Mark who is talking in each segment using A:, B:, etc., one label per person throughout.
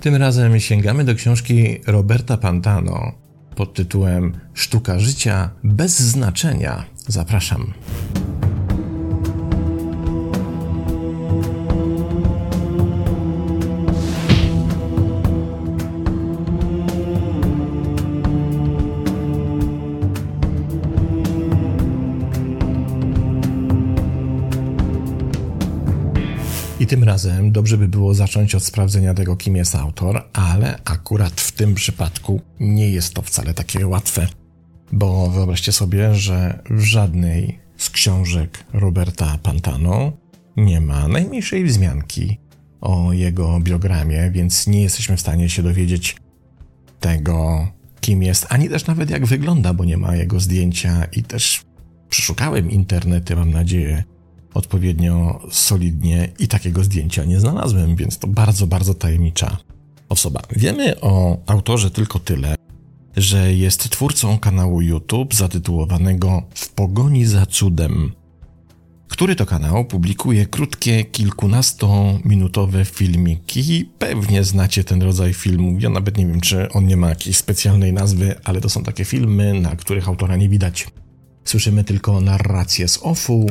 A: Tym razem sięgamy do książki Roberta Pantano pod tytułem Sztuka życia bez znaczenia. Zapraszam. Razem dobrze by było zacząć od sprawdzenia tego, kim jest autor, ale akurat w tym przypadku nie jest to wcale takie łatwe, bo wyobraźcie sobie, że w żadnej z książek Roberta Pantano nie ma najmniejszej wzmianki o jego biogramie, więc nie jesteśmy w stanie się dowiedzieć tego, kim jest, ani też nawet jak wygląda, bo nie ma jego zdjęcia i też przeszukałem internety, mam nadzieję, odpowiednio solidnie i takiego zdjęcia nie znalazłem, więc to bardzo, bardzo tajemnicza osoba. Wiemy o autorze tylko tyle, że jest twórcą kanału YouTube zatytułowanego W pogoni za cudem, który to kanał publikuje krótkie, kilkunastominutowe filmiki. Pewnie znacie ten rodzaj filmów. Ja nawet nie wiem, czy on nie ma jakiejś specjalnej nazwy, ale to są takie filmy, na których autora nie widać. Słyszymy tylko narrację z offu,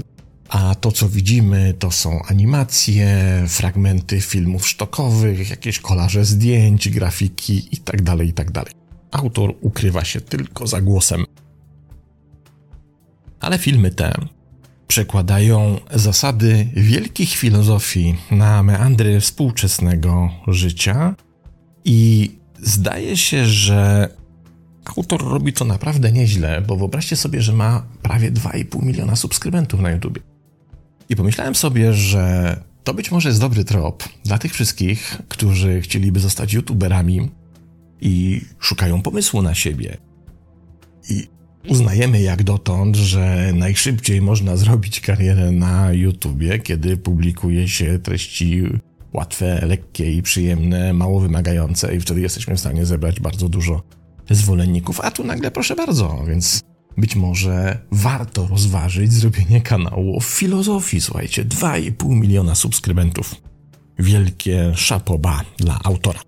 A: a to, co widzimy, to są animacje, fragmenty filmów sztokowych, jakieś kolaże zdjęć, grafiki itd., tak itd. Tak Autor ukrywa się tylko za głosem. Ale filmy te przekładają zasady wielkich filozofii na meandry współczesnego życia i zdaje się, że autor robi to naprawdę nieźle, bo wyobraźcie sobie, że ma prawie 2,5 miliona subskrybentów na YouTube. I pomyślałem sobie, że to być może jest dobry trop dla tych wszystkich, którzy chcieliby zostać youtuberami i szukają pomysłu na siebie. I uznajemy jak dotąd, że najszybciej można zrobić karierę na YouTubie, kiedy publikuje się treści łatwe, lekkie i przyjemne, mało wymagające, i wtedy jesteśmy w stanie zebrać bardzo dużo zwolenników. A tu nagle proszę bardzo, więc być może warto rozważyć zrobienie kanału o filozofii. Słuchajcie, 2,5 miliona subskrybentów. Wielkie szapoba dla autora.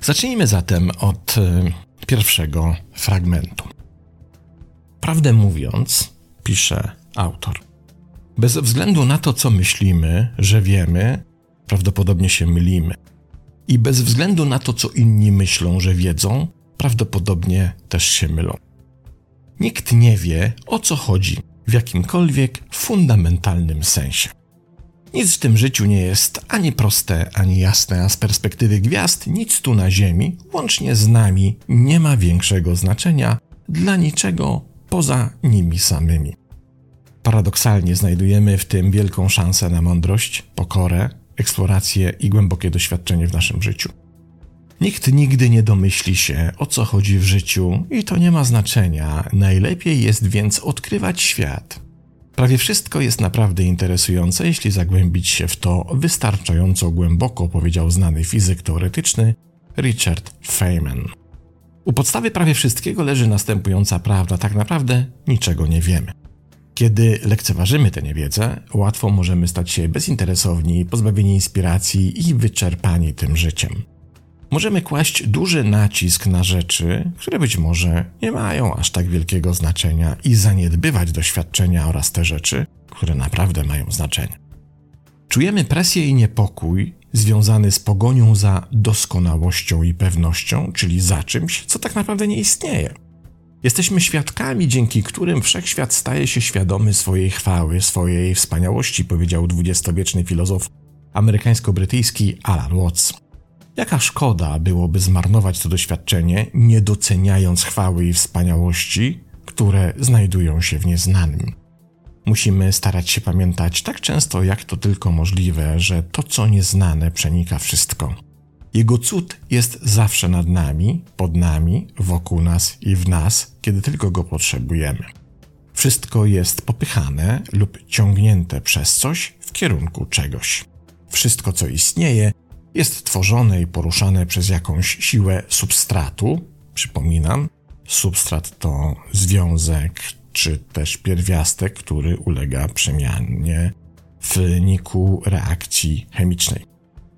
A: Zacznijmy zatem od y, pierwszego fragmentu. Prawdę mówiąc, pisze autor, bez względu na to, co myślimy, że wiemy, prawdopodobnie się mylimy. I bez względu na to, co inni myślą, że wiedzą, prawdopodobnie też się mylą. Nikt nie wie, o co chodzi w jakimkolwiek fundamentalnym sensie. Nic w tym życiu nie jest ani proste, ani jasne, a z perspektywy gwiazd nic tu na Ziemi, łącznie z nami, nie ma większego znaczenia dla niczego poza nimi samymi. Paradoksalnie znajdujemy w tym wielką szansę na mądrość, pokorę, eksplorację i głębokie doświadczenie w naszym życiu. Nikt nigdy nie domyśli się, o co chodzi w życiu, i to nie ma znaczenia. Najlepiej jest więc odkrywać świat. Prawie wszystko jest naprawdę interesujące, jeśli zagłębić się w to wystarczająco głęboko, powiedział znany fizyk teoretyczny Richard Feynman. U podstawy prawie wszystkiego leży następująca prawda: tak naprawdę niczego nie wiemy. Kiedy lekceważymy tę niewiedzę, łatwo możemy stać się bezinteresowni, pozbawieni inspiracji i wyczerpani tym życiem możemy kłaść duży nacisk na rzeczy, które być może nie mają aż tak wielkiego znaczenia i zaniedbywać doświadczenia oraz te rzeczy, które naprawdę mają znaczenie. Czujemy presję i niepokój związany z pogonią za doskonałością i pewnością, czyli za czymś, co tak naprawdę nie istnieje. Jesteśmy świadkami, dzięki którym wszechświat staje się świadomy swojej chwały, swojej wspaniałości, powiedział dwudziestowieczny filozof amerykańsko-brytyjski Alan Watts. Jaka szkoda byłoby zmarnować to doświadczenie, nie doceniając chwały i wspaniałości, które znajdują się w nieznanym. Musimy starać się pamiętać tak często, jak to tylko możliwe, że to, co nieznane, przenika wszystko. Jego cud jest zawsze nad nami, pod nami, wokół nas i w nas, kiedy tylko go potrzebujemy. Wszystko jest popychane lub ciągnięte przez coś w kierunku czegoś. Wszystko, co istnieje, jest tworzone i poruszane przez jakąś siłę substratu. Przypominam, substrat to związek czy też pierwiastek, który ulega przemianie w wyniku reakcji chemicznej.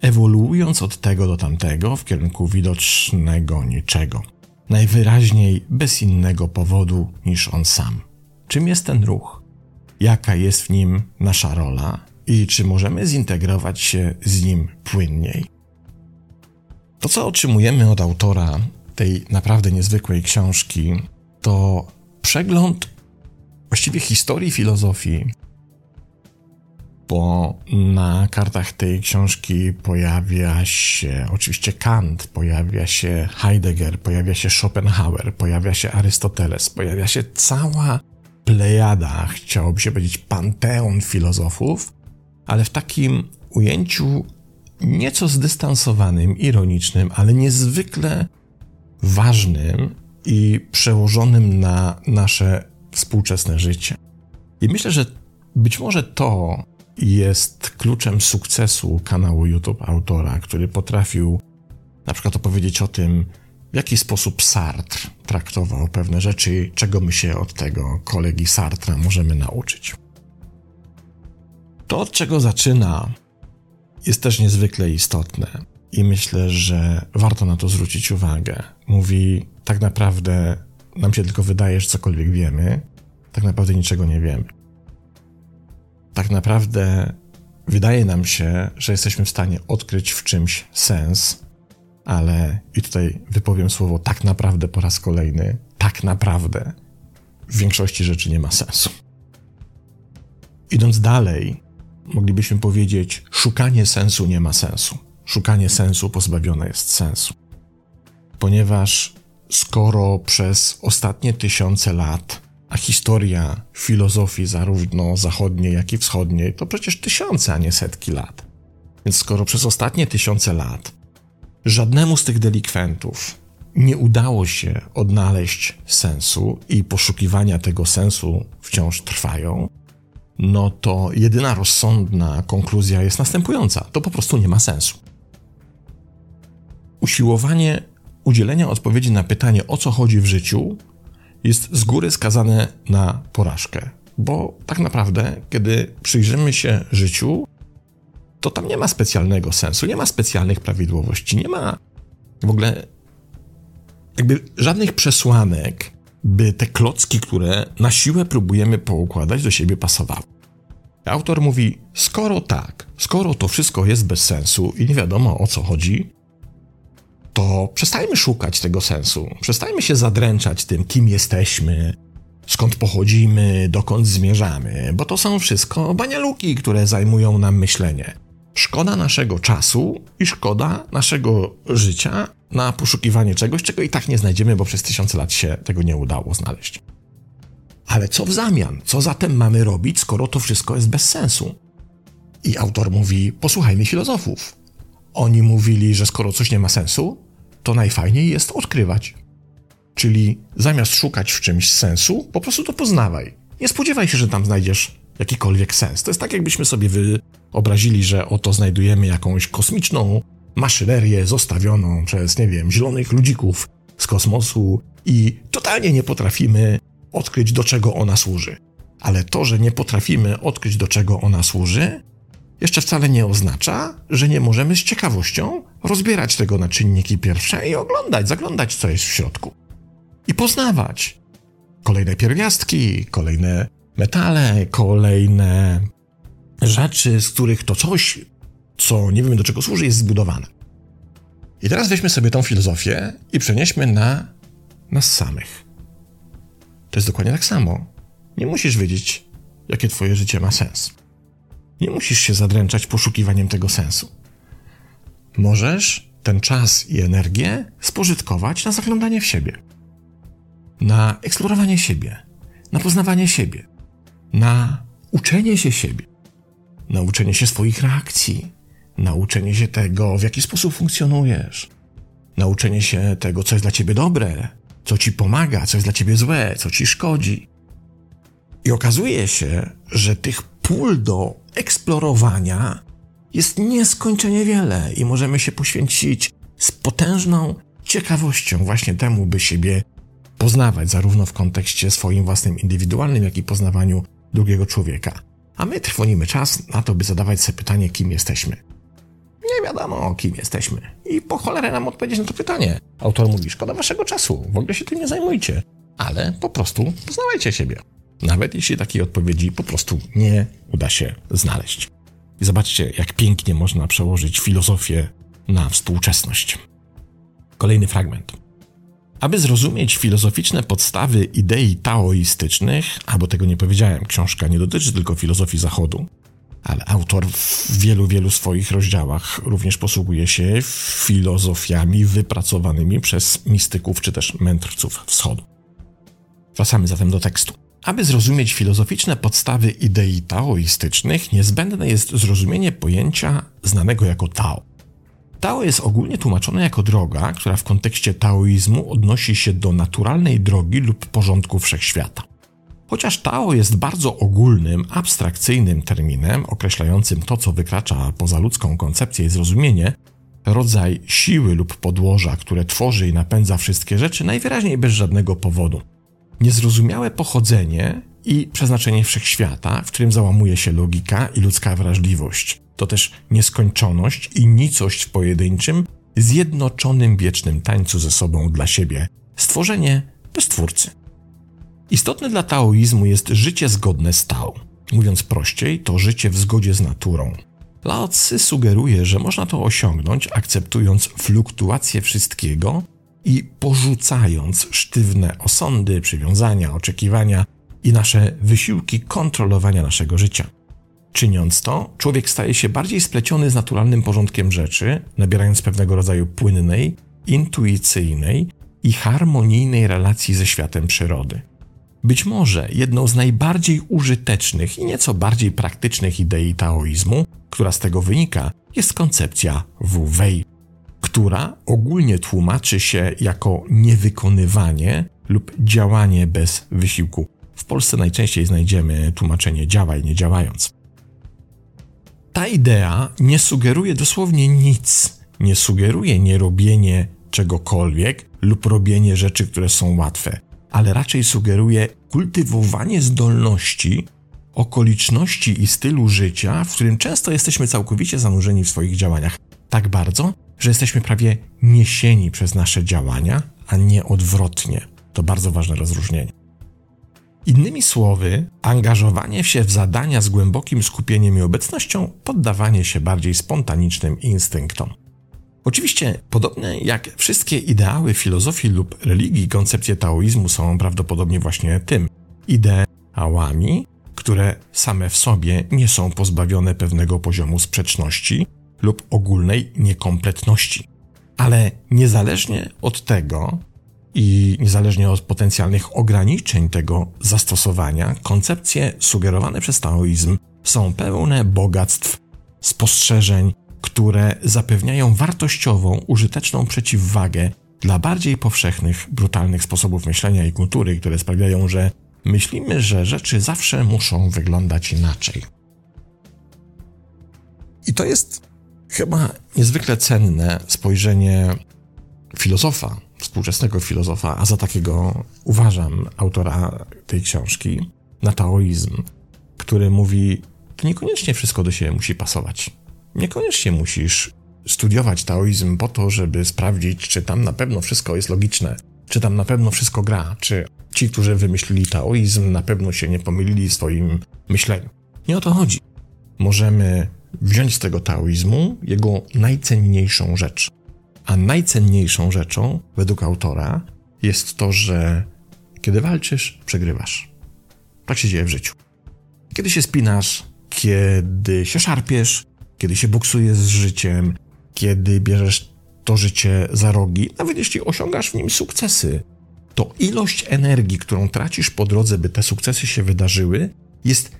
A: ewoluując od tego do tamtego w kierunku widocznego niczego. Najwyraźniej bez innego powodu niż on sam. Czym jest ten ruch? Jaka jest w nim nasza rola i czy możemy zintegrować się z nim płynniej? To, co otrzymujemy od autora tej naprawdę niezwykłej książki, to przegląd właściwie historii filozofii, bo na kartach tej książki pojawia się oczywiście Kant, pojawia się Heidegger, pojawia się Schopenhauer, pojawia się Arystoteles, pojawia się cała plejada, chciałoby się powiedzieć panteon filozofów, ale w takim ujęciu nieco zdystansowanym, ironicznym, ale niezwykle ważnym i przełożonym na nasze współczesne życie. I myślę, że być może to jest kluczem sukcesu kanału YouTube autora, który potrafił na przykład opowiedzieć o tym, w jaki sposób Sartre traktował pewne rzeczy, czego my się od tego kolegi Sartra możemy nauczyć. To, od czego zaczyna, jest też niezwykle istotne i myślę, że warto na to zwrócić uwagę. Mówi, tak naprawdę nam się tylko wydaje, że cokolwiek wiemy, tak naprawdę niczego nie wiemy. Tak naprawdę wydaje nam się, że jesteśmy w stanie odkryć w czymś sens, ale i tutaj wypowiem słowo tak naprawdę po raz kolejny, tak naprawdę w większości rzeczy nie ma sensu. Idąc dalej, moglibyśmy powiedzieć, szukanie sensu nie ma sensu. Szukanie sensu pozbawione jest sensu. Ponieważ skoro przez ostatnie tysiące lat, a historia filozofii zarówno zachodniej, jak i wschodniej, to przecież tysiące, a nie setki lat. Więc skoro przez ostatnie tysiące lat żadnemu z tych delikwentów nie udało się odnaleźć sensu i poszukiwania tego sensu wciąż trwają, no to jedyna rozsądna konkluzja jest następująca: to po prostu nie ma sensu. Usiłowanie udzielenia odpowiedzi na pytanie, o co chodzi w życiu, jest z góry skazane na porażkę. Bo tak naprawdę, kiedy przyjrzymy się życiu, to tam nie ma specjalnego sensu, nie ma specjalnych prawidłowości, nie ma w ogóle jakby żadnych przesłanek, by te klocki, które na siłę próbujemy poukładać, do siebie pasowały. Autor mówi: skoro tak, skoro to wszystko jest bez sensu i nie wiadomo o co chodzi, to przestajmy szukać tego sensu. Przestajmy się zadręczać tym, kim jesteśmy, skąd pochodzimy, dokąd zmierzamy, bo to są wszystko banialuki, które zajmują nam myślenie. Szkoda naszego czasu i szkoda naszego życia na poszukiwanie czegoś, czego i tak nie znajdziemy, bo przez tysiące lat się tego nie udało znaleźć. Ale co w zamian? Co zatem mamy robić, skoro to wszystko jest bez sensu? I autor mówi: Posłuchajmy filozofów. Oni mówili, że skoro coś nie ma sensu, to najfajniej jest odkrywać. Czyli zamiast szukać w czymś sensu, po prostu to poznawaj. Nie spodziewaj się, że tam znajdziesz jakikolwiek sens. To jest tak, jakbyśmy sobie wyobrazili, że oto znajdujemy jakąś kosmiczną maszynerię zostawioną przez, nie wiem, zielonych ludzików z kosmosu i totalnie nie potrafimy odkryć, do czego ona służy. Ale to, że nie potrafimy odkryć, do czego ona służy, jeszcze wcale nie oznacza, że nie możemy z ciekawością rozbierać tego na czynniki pierwsze i oglądać, zaglądać, co jest w środku. I poznawać kolejne pierwiastki, kolejne metale, kolejne rzeczy, z których to coś, co nie wiemy do czego służy, jest zbudowane. I teraz weźmy sobie tą filozofię i przenieśmy na nas samych. To jest dokładnie tak samo. Nie musisz wiedzieć, jakie twoje życie ma sens. Nie musisz się zadręczać poszukiwaniem tego sensu. Możesz ten czas i energię spożytkować na zaglądanie w siebie, na eksplorowanie siebie, na poznawanie siebie, na uczenie się siebie, na uczenie się swoich reakcji, nauczenie się tego, w jaki sposób funkcjonujesz, nauczenie się tego, co jest dla ciebie dobre, co ci pomaga, co jest dla ciebie złe, co ci szkodzi. I okazuje się, że tych pól do eksplorowania jest nieskończenie wiele i możemy się poświęcić z potężną ciekawością właśnie temu, by siebie poznawać, zarówno w kontekście swoim własnym indywidualnym, jak i poznawaniu drugiego człowieka. A my trwonimy czas na to, by zadawać sobie pytanie, kim jesteśmy. Nie wiadomo, kim jesteśmy. I po cholerę nam odpowiedzieć na to pytanie. Autor mówi, szkoda waszego czasu, w ogóle się tym nie zajmujcie, ale po prostu poznawajcie siebie. Nawet jeśli takiej odpowiedzi po prostu nie uda się znaleźć. I zobaczcie, jak pięknie można przełożyć filozofię na współczesność. Kolejny fragment. Aby zrozumieć filozoficzne podstawy idei taoistycznych, albo tego nie powiedziałem, książka nie dotyczy tylko filozofii Zachodu, ale autor w wielu, wielu swoich rozdziałach również posługuje się filozofiami wypracowanymi przez mistyków czy też mędrców wschodu. Wracamy zatem do tekstu. Aby zrozumieć filozoficzne podstawy idei taoistycznych, niezbędne jest zrozumienie pojęcia znanego jako Tao. Tao jest ogólnie tłumaczone jako droga, która w kontekście taoizmu odnosi się do naturalnej drogi lub porządku wszechświata. Chociaż Tao jest bardzo ogólnym, abstrakcyjnym terminem określającym to, co wykracza poza ludzką koncepcję i zrozumienie, rodzaj siły lub podłoża, które tworzy i napędza wszystkie rzeczy, najwyraźniej bez żadnego powodu. Niezrozumiałe pochodzenie i przeznaczenie wszechświata, w którym załamuje się logika i ludzka wrażliwość. To też nieskończoność i nicość w pojedynczym, zjednoczonym wiecznym tańcu ze sobą dla siebie. Stworzenie bez twórcy. Istotne dla taoizmu jest życie zgodne z Tao. Mówiąc prościej, to życie w zgodzie z naturą. Lao Tzu sugeruje, że można to osiągnąć akceptując fluktuację wszystkiego i porzucając sztywne osądy, przywiązania, oczekiwania i nasze wysiłki kontrolowania naszego życia. Czyniąc to, człowiek staje się bardziej spleciony z naturalnym porządkiem rzeczy, nabierając pewnego rodzaju płynnej, intuicyjnej i harmonijnej relacji ze światem przyrody. Być może jedną z najbardziej użytecznych i nieco bardziej praktycznych idei taoizmu, która z tego wynika, jest koncepcja Wu Wei, która ogólnie tłumaczy się jako niewykonywanie lub działanie bez wysiłku. W Polsce najczęściej znajdziemy tłumaczenie działaj nie działając. Ta idea nie sugeruje dosłownie nic, nie sugeruje nierobienie czegokolwiek lub robienie rzeczy, które są łatwe, ale raczej sugeruje kultywowanie zdolności, okoliczności i stylu życia, w którym często jesteśmy całkowicie zanurzeni w swoich działaniach. Tak bardzo, że jesteśmy prawie niesieni przez nasze działania, a nie odwrotnie. To bardzo ważne rozróżnienie. Innymi słowy, angażowanie się w zadania z głębokim skupieniem i obecnością, poddawanie się bardziej spontanicznym instynktom. Oczywiście, podobnie jak wszystkie ideały filozofii lub religii, koncepcje taoizmu są prawdopodobnie właśnie tym ideałami, które same w sobie nie są pozbawione pewnego poziomu sprzeczności lub ogólnej niekompletności. Ale niezależnie od tego i niezależnie od potencjalnych ograniczeń tego zastosowania, koncepcje sugerowane przez taoizm są pełne bogactw, spostrzeżeń, które zapewniają wartościową, użyteczną przeciwwagę dla bardziej powszechnych, brutalnych sposobów myślenia i kultury, które sprawiają, że myślimy, że rzeczy zawsze muszą wyglądać inaczej. I to jest chyba niezwykle cenne spojrzenie filozofa, współczesnego filozofa, a za takiego uważam autora tej książki, na taoizm, który mówi, to niekoniecznie wszystko do siebie musi pasować. Niekoniecznie musisz studiować taoizm po to, żeby sprawdzić, czy tam na pewno wszystko jest logiczne, czy tam na pewno wszystko gra, czy ci, którzy wymyślili taoizm, na pewno się nie pomylili w swoim myśleniu. Nie o to chodzi. Możemy wziąć z tego taoizmu jego najcenniejszą rzecz. A najcenniejszą rzeczą, według autora, jest to, że kiedy walczysz, przegrywasz. Tak się dzieje w życiu. Kiedy się spinasz, kiedy się szarpiesz, kiedy się boksujesz z życiem, kiedy bierzesz to życie za rogi, nawet jeśli osiągasz w nim sukcesy, to ilość energii, którą tracisz po drodze, by te sukcesy się wydarzyły, jest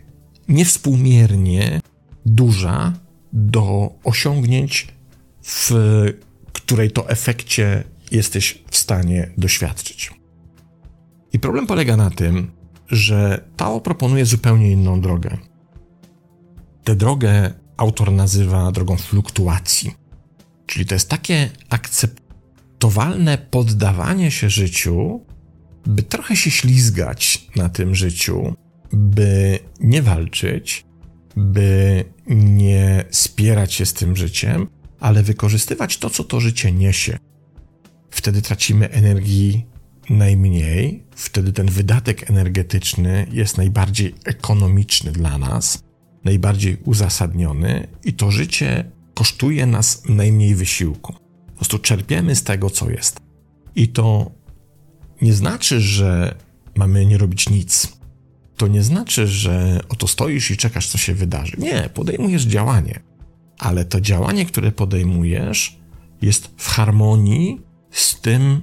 A: niewspółmiernie duża do osiągnięć, w której to efekcie jesteś w stanie doświadczyć. I problem polega na tym, że Tao proponuje zupełnie inną drogę. Tę drogę autor nazywa drogą fluktuacji. Czyli to jest takie akceptowalne poddawanie się życiu, by trochę się ślizgać na tym życiu, by nie walczyć, by nie spierać się z tym życiem, ale wykorzystywać to, co to życie niesie. Wtedy tracimy energii najmniej, wtedy ten wydatek energetyczny jest najbardziej ekonomiczny dla nas, najbardziej uzasadniony i to życie kosztuje nas najmniej wysiłku. Po prostu czerpiemy z tego, co jest. I to nie znaczy, że mamy nie robić nic. To nie znaczy, że oto stoisz i czekasz, co się wydarzy. Nie, podejmujesz działanie, ale to działanie, które podejmujesz, jest w harmonii z tym,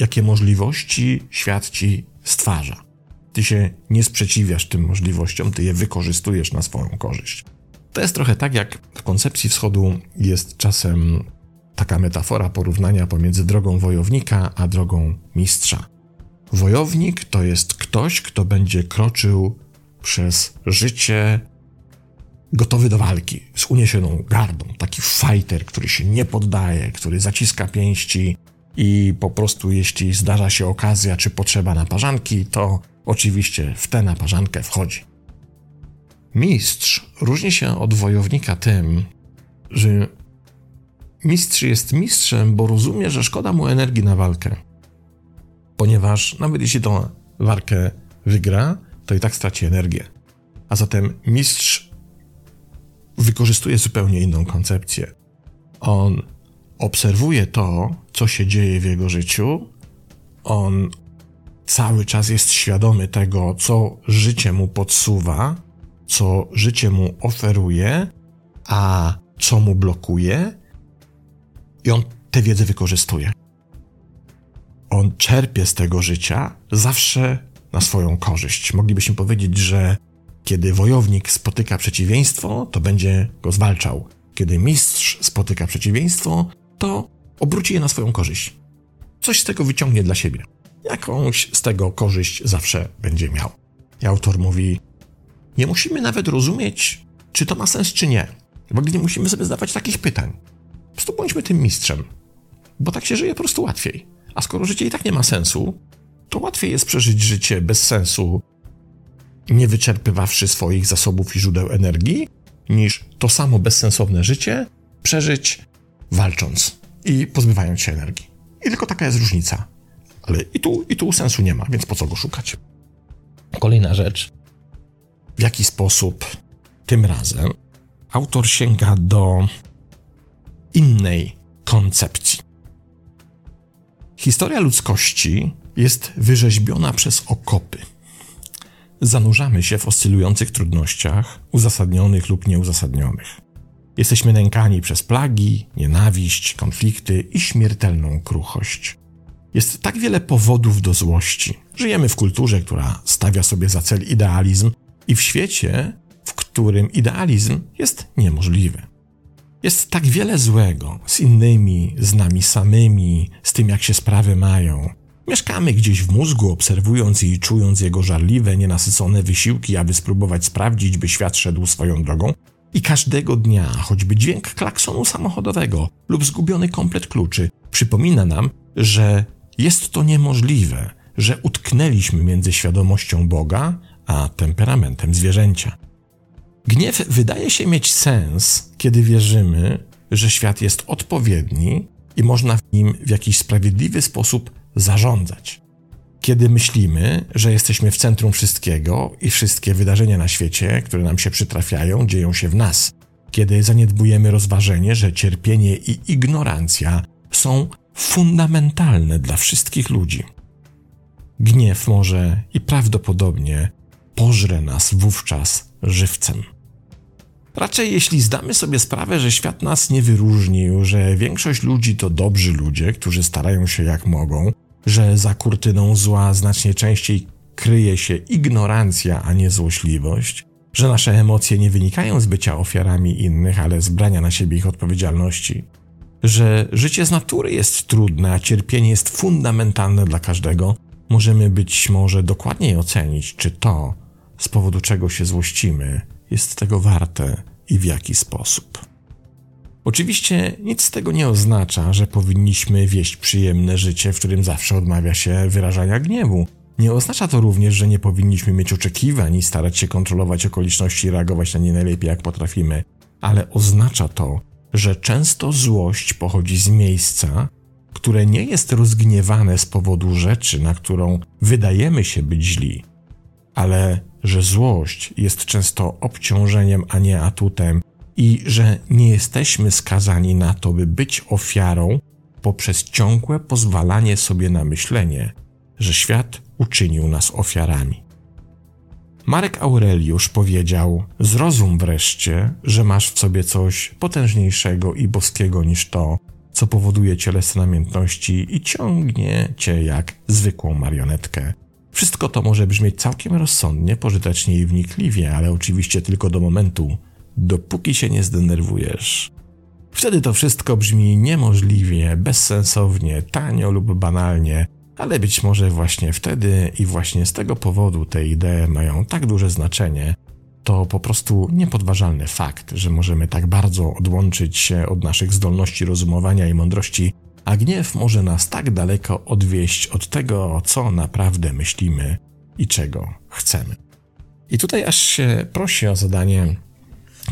A: jakie możliwości świat ci stwarza. Ty się nie sprzeciwiasz tym możliwościom, ty je wykorzystujesz na swoją korzyść. To jest trochę tak, jak w koncepcji wschodu jest czasem taka metafora porównania pomiędzy drogą wojownika a drogą mistrza. Wojownik to jest ktoś, kto będzie kroczył przez życie gotowy do walki, z uniesioną gardą. Taki fighter, który się nie poddaje, który zaciska pięści i po prostu jeśli zdarza się okazja czy potrzeba naparzanki, to oczywiście w tę naparzankę wchodzi. Mistrz różni się od wojownika tym, że mistrz jest mistrzem, bo rozumie, że szkoda mu energii na walkę. Ponieważ nawet jeśli tą walkę wygra, to i tak straci energię. A zatem mistrz wykorzystuje zupełnie inną koncepcję. On obserwuje to, co się dzieje w jego życiu. On cały czas jest świadomy tego, co życie mu podsuwa, co życie mu oferuje, a co mu blokuje, i on tę wiedzę wykorzystuje. On czerpie z tego życia zawsze na swoją korzyść. Moglibyśmy powiedzieć, że kiedy wojownik spotyka przeciwieństwo, to będzie go zwalczał. Kiedy mistrz spotyka przeciwieństwo, to obróci je na swoją korzyść. Coś z tego wyciągnie dla siebie. Jakąś z tego korzyść zawsze będzie miał. I autor mówi: Nie musimy nawet rozumieć, czy to ma sens, czy nie. W ogóle nie musimy sobie zadawać takich pytań. Po prostu bądźmy tym mistrzem, bo tak się żyje po prostu łatwiej. A skoro życie i tak nie ma sensu, to łatwiej jest przeżyć życie bez sensu, nie wyczerpywawszy swoich zasobów i źródeł energii, niż to samo bezsensowne życie przeżyć walcząc i pozbywając się energii. I tylko taka jest różnica. Ale i tu, i tu sensu nie ma, więc po co go szukać? Kolejna rzecz. W jaki sposób tym razem autor sięga do innej koncepcji. Historia ludzkości jest wyrzeźbiona przez okopy. Zanurzamy się w oscylujących trudnościach, uzasadnionych lub nieuzasadnionych. Jesteśmy nękani przez plagi, nienawiść, konflikty i śmiertelną kruchość. Jest tak wiele powodów do złości. Żyjemy w kulturze, która stawia sobie za cel idealizm i w świecie, w którym idealizm jest niemożliwy. Jest tak wiele złego z innymi, z nami samymi, z tym, jak się sprawy mają. Mieszkamy gdzieś w mózgu, obserwując i czując jego żarliwe, nienasycone wysiłki, aby spróbować sprawdzić, by świat szedł swoją drogą, i każdego dnia, choćby dźwięk klaksonu samochodowego lub zgubiony komplet kluczy, przypomina nam, że jest to niemożliwe, że utknęliśmy między świadomością Boga a temperamentem zwierzęcia. Gniew wydaje się mieć sens, kiedy wierzymy, że świat jest odpowiedni i można w nim w jakiś sprawiedliwy sposób zarządzać. Kiedy myślimy, że jesteśmy w centrum wszystkiego i wszystkie wydarzenia na świecie, które nam się przytrafiają, dzieją się w nas. Kiedy zaniedbujemy rozważenie, że cierpienie i ignorancja są fundamentalne dla wszystkich ludzi. Gniew może i prawdopodobnie pożre nas wówczas żywcem. Raczej jeśli zdamy sobie sprawę, że świat nas nie wyróżnił, że większość ludzi to dobrzy ludzie, którzy starają się jak mogą, że za kurtyną zła znacznie częściej kryje się ignorancja, a nie złośliwość, że nasze emocje nie wynikają z bycia ofiarami innych, ale z brania na siebie ich odpowiedzialności, że życie z natury jest trudne, a cierpienie jest fundamentalne dla każdego, możemy być może dokładniej ocenić, czy to, z powodu czego się złościmy, jest tego warte i w jaki sposób. Oczywiście nic z tego nie oznacza, że powinniśmy wieść przyjemne życie, w którym zawsze odmawia się wyrażania gniewu. Nie oznacza to również, że nie powinniśmy mieć oczekiwań i starać się kontrolować okoliczności i reagować na nie najlepiej jak potrafimy, ale oznacza to, że często złość pochodzi z miejsca, które nie jest rozgniewane z powodu rzeczy, na którą wydajemy się być źli, ale że złość jest często obciążeniem, a nie atutem, i że nie jesteśmy skazani na to, by być ofiarą poprzez ciągłe pozwalanie sobie na myślenie, że świat uczynił nas ofiarami. Marek Aureliusz powiedział: Zrozum wreszcie, że masz w sobie coś potężniejszego i boskiego niż to, co powoduje cielesne namiętności i ciągnie cię jak zwykłą marionetkę. Wszystko to może brzmieć całkiem rozsądnie, pożytecznie i wnikliwie, ale oczywiście tylko do momentu, dopóki się nie zdenerwujesz. Wtedy to wszystko brzmi niemożliwie, bezsensownie, tanio lub banalnie, ale być może właśnie wtedy i właśnie z tego powodu te idee mają tak duże znaczenie, to po prostu niepodważalny fakt, że możemy tak bardzo odłączyć się od naszych zdolności rozumowania i mądrości, a gniew może nas tak daleko odwieść od tego, co naprawdę myślimy i czego chcemy. I tutaj aż się prosi o zadanie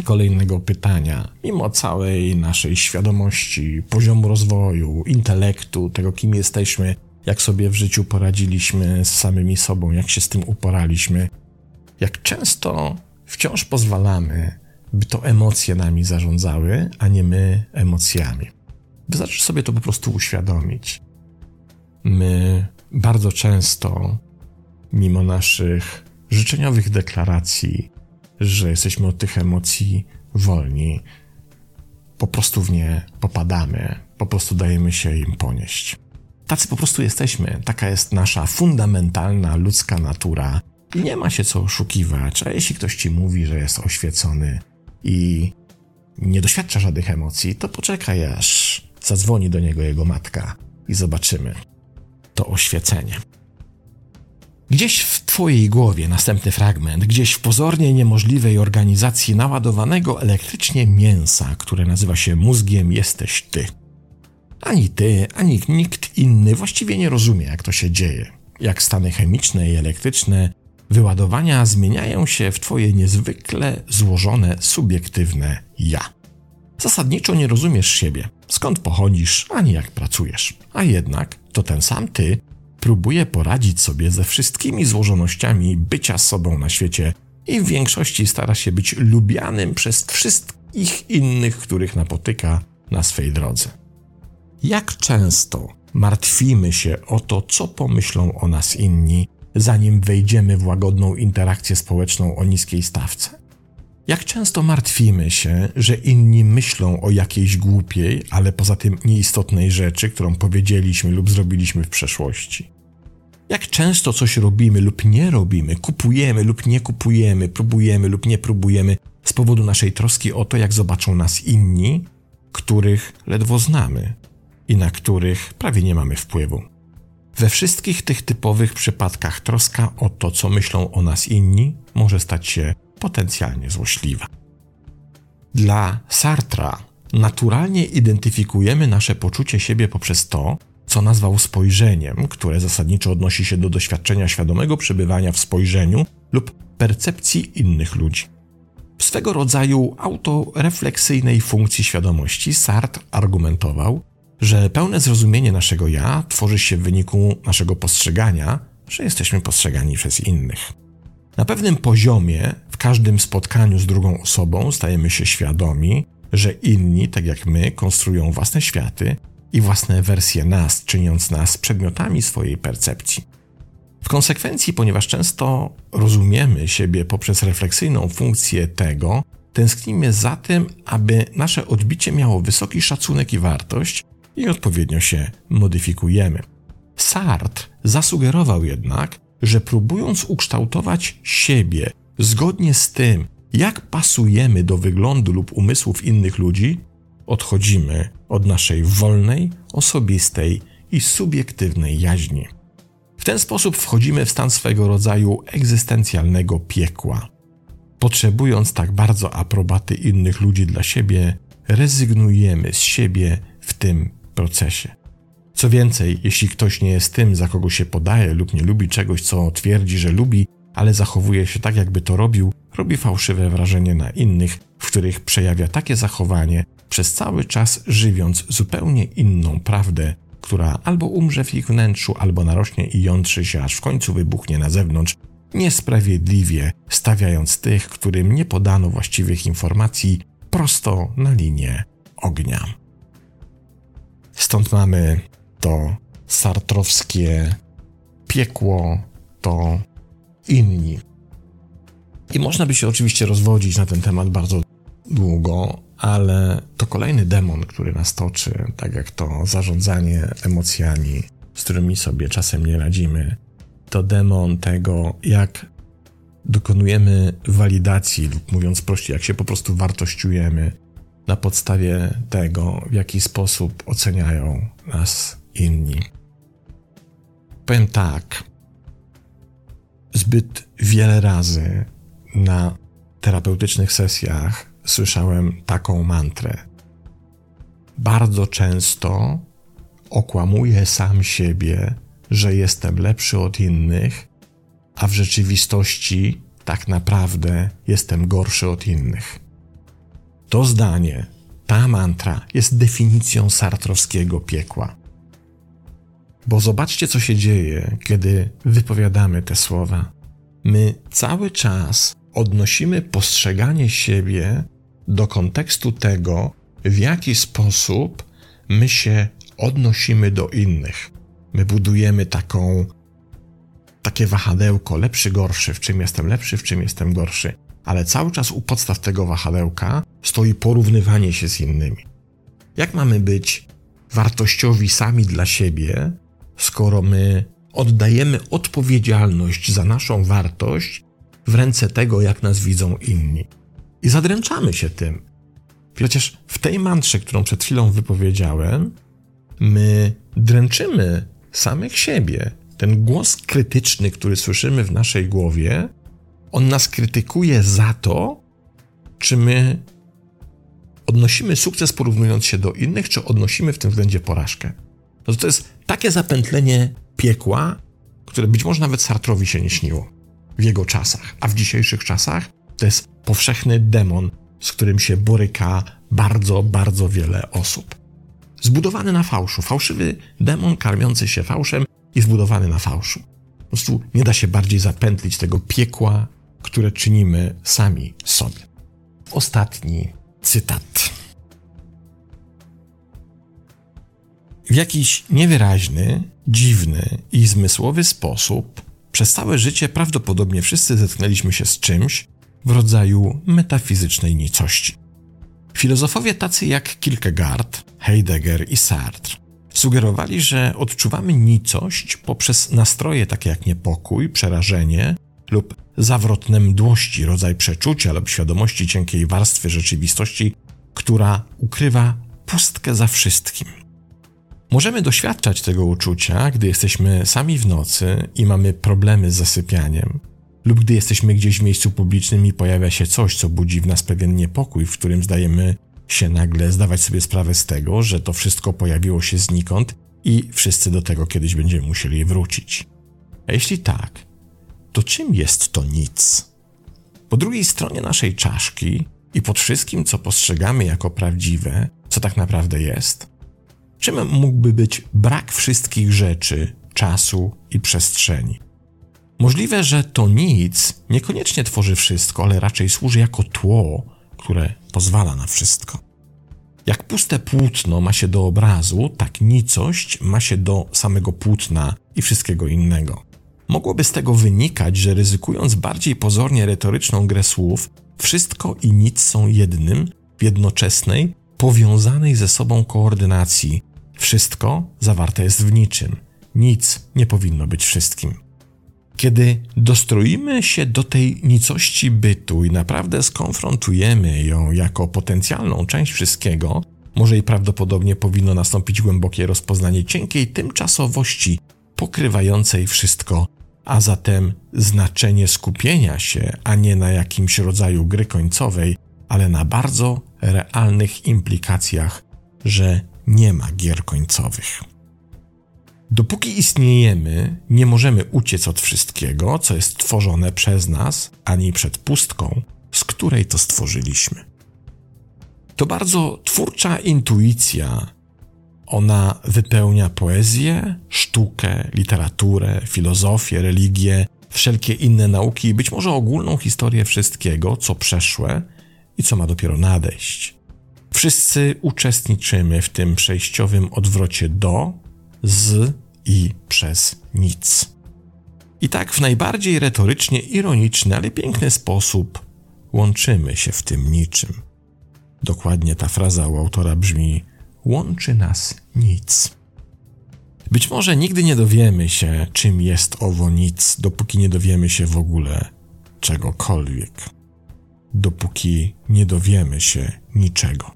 A: kolejnego pytania. Mimo całej naszej świadomości, poziomu rozwoju, intelektu, tego kim jesteśmy, jak sobie w życiu poradziliśmy z samymi sobą, jak się z tym uporaliśmy, jak często wciąż pozwalamy, by to emocje nami zarządzały, a nie my emocjami. Wystarczy sobie to po prostu uświadomić. My bardzo często, mimo naszych życzeniowych deklaracji, że jesteśmy od tych emocji wolni, po prostu w nie popadamy, po prostu dajemy się im ponieść. Tacy po prostu jesteśmy, taka jest nasza fundamentalna ludzka natura i nie ma się co oszukiwać. A jeśli ktoś ci mówi, że jest oświecony i nie doświadcza żadnych emocji, to poczekaj aż zadzwoni do niego jego matka i zobaczymy to oświecenie. Gdzieś w Twojej głowie następny fragment, gdzieś w pozornie niemożliwej organizacji naładowanego elektrycznie mięsa, które nazywa się mózgiem, jesteś Ty. Ani Ty, ani nikt inny właściwie nie rozumie, jak to się dzieje, jak stany chemiczne i elektryczne wyładowania zmieniają się w Twoje niezwykle złożone, subiektywne ja. Zasadniczo nie rozumiesz siebie, skąd pochodzisz, ani jak pracujesz, a jednak to ten sam Ty próbuje poradzić sobie ze wszystkimi złożonościami bycia sobą na świecie i w większości stara się być lubianym przez wszystkich innych, których napotyka na swej drodze. Jak często martwimy się o to, co pomyślą o nas inni, zanim wejdziemy w łagodną interakcję społeczną o niskiej stawce? Jak często martwimy się, że inni myślą o jakiejś głupiej, ale poza tym nieistotnej rzeczy, którą powiedzieliśmy lub zrobiliśmy w przeszłości? Jak często coś robimy lub nie robimy, kupujemy lub nie kupujemy, próbujemy lub nie próbujemy z powodu naszej troski o to, jak zobaczą nas inni, których ledwo znamy i na których prawie nie mamy wpływu. We wszystkich tych typowych przypadkach troska o to, co myślą o nas inni, może stać się potencjalnie złośliwa. Dla Sartra naturalnie identyfikujemy nasze poczucie siebie poprzez to, co nazwał spojrzeniem, które zasadniczo odnosi się do doświadczenia świadomego przebywania w spojrzeniu lub percepcji innych ludzi. W swego rodzaju autorefleksyjnej funkcji świadomości Sartre argumentował, że pełne zrozumienie naszego ja tworzy się w wyniku naszego postrzegania, że jesteśmy postrzegani przez innych. Na pewnym poziomie, w każdym spotkaniu z drugą osobą, stajemy się świadomi, że inni, tak jak my, konstruują własne światy i własne wersje nas, czyniąc nas przedmiotami swojej percepcji. W konsekwencji, ponieważ często rozumiemy siebie poprzez refleksyjną funkcję tego, tęsknimy za tym, aby nasze odbicie miało wysoki szacunek i wartość i odpowiednio się modyfikujemy. Sartre zasugerował jednak, że próbując ukształtować siebie zgodnie z tym, jak pasujemy do wyglądu lub umysłów innych ludzi, odchodzimy od naszej wolnej, osobistej i subiektywnej jaźni. W ten sposób wchodzimy w stan swego rodzaju egzystencjalnego piekła. Potrzebując tak bardzo aprobaty innych ludzi dla siebie, rezygnujemy z siebie w tym procesie. Co więcej, jeśli ktoś nie jest tym, za kogo się podaje lub nie lubi czegoś, co twierdzi, że lubi, ale zachowuje się tak, jakby to robił, robi fałszywe wrażenie na innych, w których przejawia takie zachowanie, przez cały czas żywiąc zupełnie inną prawdę, która albo umrze w ich wnętrzu, albo narośnie i jątrzy się, aż w końcu wybuchnie na zewnątrz, niesprawiedliwie stawiając tych, którym nie podano właściwych informacji, prosto na linię ognia. Stąd mamy to sartrowskie piekło, to inni. I można by się oczywiście rozwodzić na ten temat bardzo długo, ale to kolejny demon, który nas toczy, tak jak to zarządzanie emocjami, z którymi sobie czasem nie radzimy. To demon tego, jak dokonujemy walidacji, lub mówiąc prościej, jak się po prostu wartościujemy na podstawie tego, w jaki sposób oceniają nas inni. Powiem tak. Zbyt wiele razy na terapeutycznych sesjach słyszałem taką mantrę. Bardzo często okłamuję sam siebie, że jestem lepszy od innych, a w rzeczywistości tak naprawdę jestem gorszy od innych. To zdanie, ta mantra jest definicją sartrowskiego piekła. Bo zobaczcie, co się dzieje, kiedy wypowiadamy te słowa. My cały czas odnosimy postrzeganie siebie do kontekstu tego, w jaki sposób my się odnosimy do innych. My budujemy taką, takie wahadełko lepszy, gorszy, w czym jestem lepszy, w czym jestem gorszy, ale cały czas u podstaw tego wahadełka stoi porównywanie się z innymi. Jak mamy być wartościowi sami dla siebie, skoro my oddajemy odpowiedzialność za naszą wartość w ręce tego, jak nas widzą inni? I zadręczamy się tym. Przecież w tej mantrze, którą przed chwilą wypowiedziałem, my dręczymy samych siebie. Ten głos krytyczny, który słyszymy w naszej głowie, on nas krytykuje za to, czy my odnosimy sukces porównując się do innych, czy odnosimy w tym względzie porażkę. No to jest takie zapętlenie piekła, które być może nawet Sartrowi się nie śniło w jego czasach, a w dzisiejszych czasach to jest powszechny demon, z którym się boryka bardzo, bardzo wiele osób. Zbudowany na fałszu. Fałszywy demon karmiący się fałszem i zbudowany na fałszu. Po prostu nie da się bardziej zapętlić tego piekła, które czynimy sami sobie. Ostatni cytat. W jakiś niewyraźny, dziwny i zmysłowy sposób przez całe życie prawdopodobnie wszyscy zetknęliśmy się z czymś, w rodzaju metafizycznej nicości. Filozofowie tacy jak Kierkegaard, Heidegger i Sartre sugerowali, że odczuwamy nicość poprzez nastroje takie jak niepokój, przerażenie lub zawrotne mdłości, rodzaj przeczucia lub świadomości cienkiej warstwy rzeczywistości, która ukrywa pustkę za wszystkim. Możemy doświadczać tego uczucia, gdy jesteśmy sami w nocy i mamy problemy z zasypianiem, lub gdy jesteśmy gdzieś w miejscu publicznym i pojawia się coś, co budzi w nas pewien niepokój, w którym zdajemy się nagle zdawać sobie sprawę z tego, że to wszystko pojawiło się znikąd i wszyscy do tego kiedyś będziemy musieli wrócić. A jeśli tak, to czym jest to nic? Po drugiej stronie naszej czaszki i pod wszystkim, co postrzegamy jako prawdziwe, co tak naprawdę jest, czym mógłby być brak wszystkich rzeczy, czasu i przestrzeni? Możliwe, że to nic niekoniecznie tworzy wszystko, ale raczej służy jako tło, które pozwala na wszystko. Jak puste płótno ma się do obrazu, tak nicość ma się do samego płótna i wszystkiego innego. Mogłoby z tego wynikać, że ryzykując bardziej pozornie retoryczną grę słów, wszystko i nic są jednym, w jednoczesnej, powiązanej ze sobą koordynacji. Wszystko zawarte jest w niczym. Nic nie powinno być wszystkim. Kiedy dostroimy się do tej nicości bytu i naprawdę skonfrontujemy ją jako potencjalną część wszystkiego, może i prawdopodobnie powinno nastąpić głębokie rozpoznanie cienkiej tymczasowości pokrywającej wszystko, a zatem znaczenie skupienia się, a nie na jakimś rodzaju gry końcowej, ale na bardzo realnych implikacjach, że nie ma gier końcowych. Dopóki istniejemy, nie możemy uciec od wszystkiego, co jest tworzone przez nas, ani przed pustką, z której to stworzyliśmy. To bardzo twórcza intuicja. Ona wypełnia poezję, sztukę, literaturę, filozofię, religię, wszelkie inne nauki i być może ogólną historię wszystkiego, co przeszłe i co ma dopiero nadejść. Wszyscy uczestniczymy w tym przejściowym odwrocie do, z i przez nic. I tak w najbardziej retorycznie ironiczny, ale piękny sposób łączymy się w tym niczym. Dokładnie ta fraza u autora brzmi: Łączy nas nic. Być może nigdy nie dowiemy się, czym jest owo nic, dopóki nie dowiemy się w ogóle czegokolwiek. Dopóki nie dowiemy się niczego.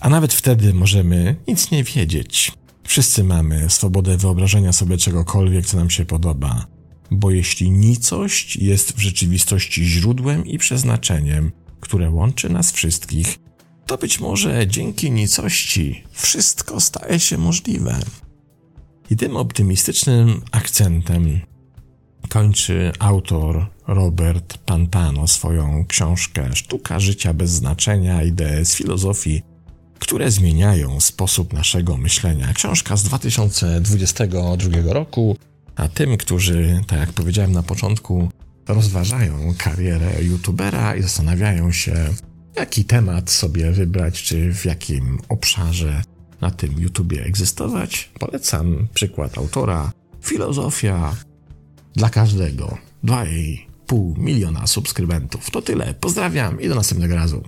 A: A nawet wtedy możemy nic nie wiedzieć. Wszyscy mamy swobodę wyobrażenia sobie czegokolwiek, co nam się podoba, bo jeśli nicość jest w rzeczywistości źródłem i przeznaczeniem, które łączy nas wszystkich, to być może dzięki nicości wszystko staje się możliwe. I tym optymistycznym akcentem kończy autor Robert Pantano swoją książkę Sztuka życia bez znaczenia, idee z filozofii, które zmieniają sposób naszego myślenia. Książka z 2022 roku, a tym, którzy, tak jak powiedziałem na początku, rozważają karierę youtubera i zastanawiają się, jaki temat sobie wybrać, czy w jakim obszarze na tym YouTubie egzystować, polecam przykład autora. Filozofia dla każdego. 2,5 miliona subskrybentów. To tyle. Pozdrawiam i do następnego razu.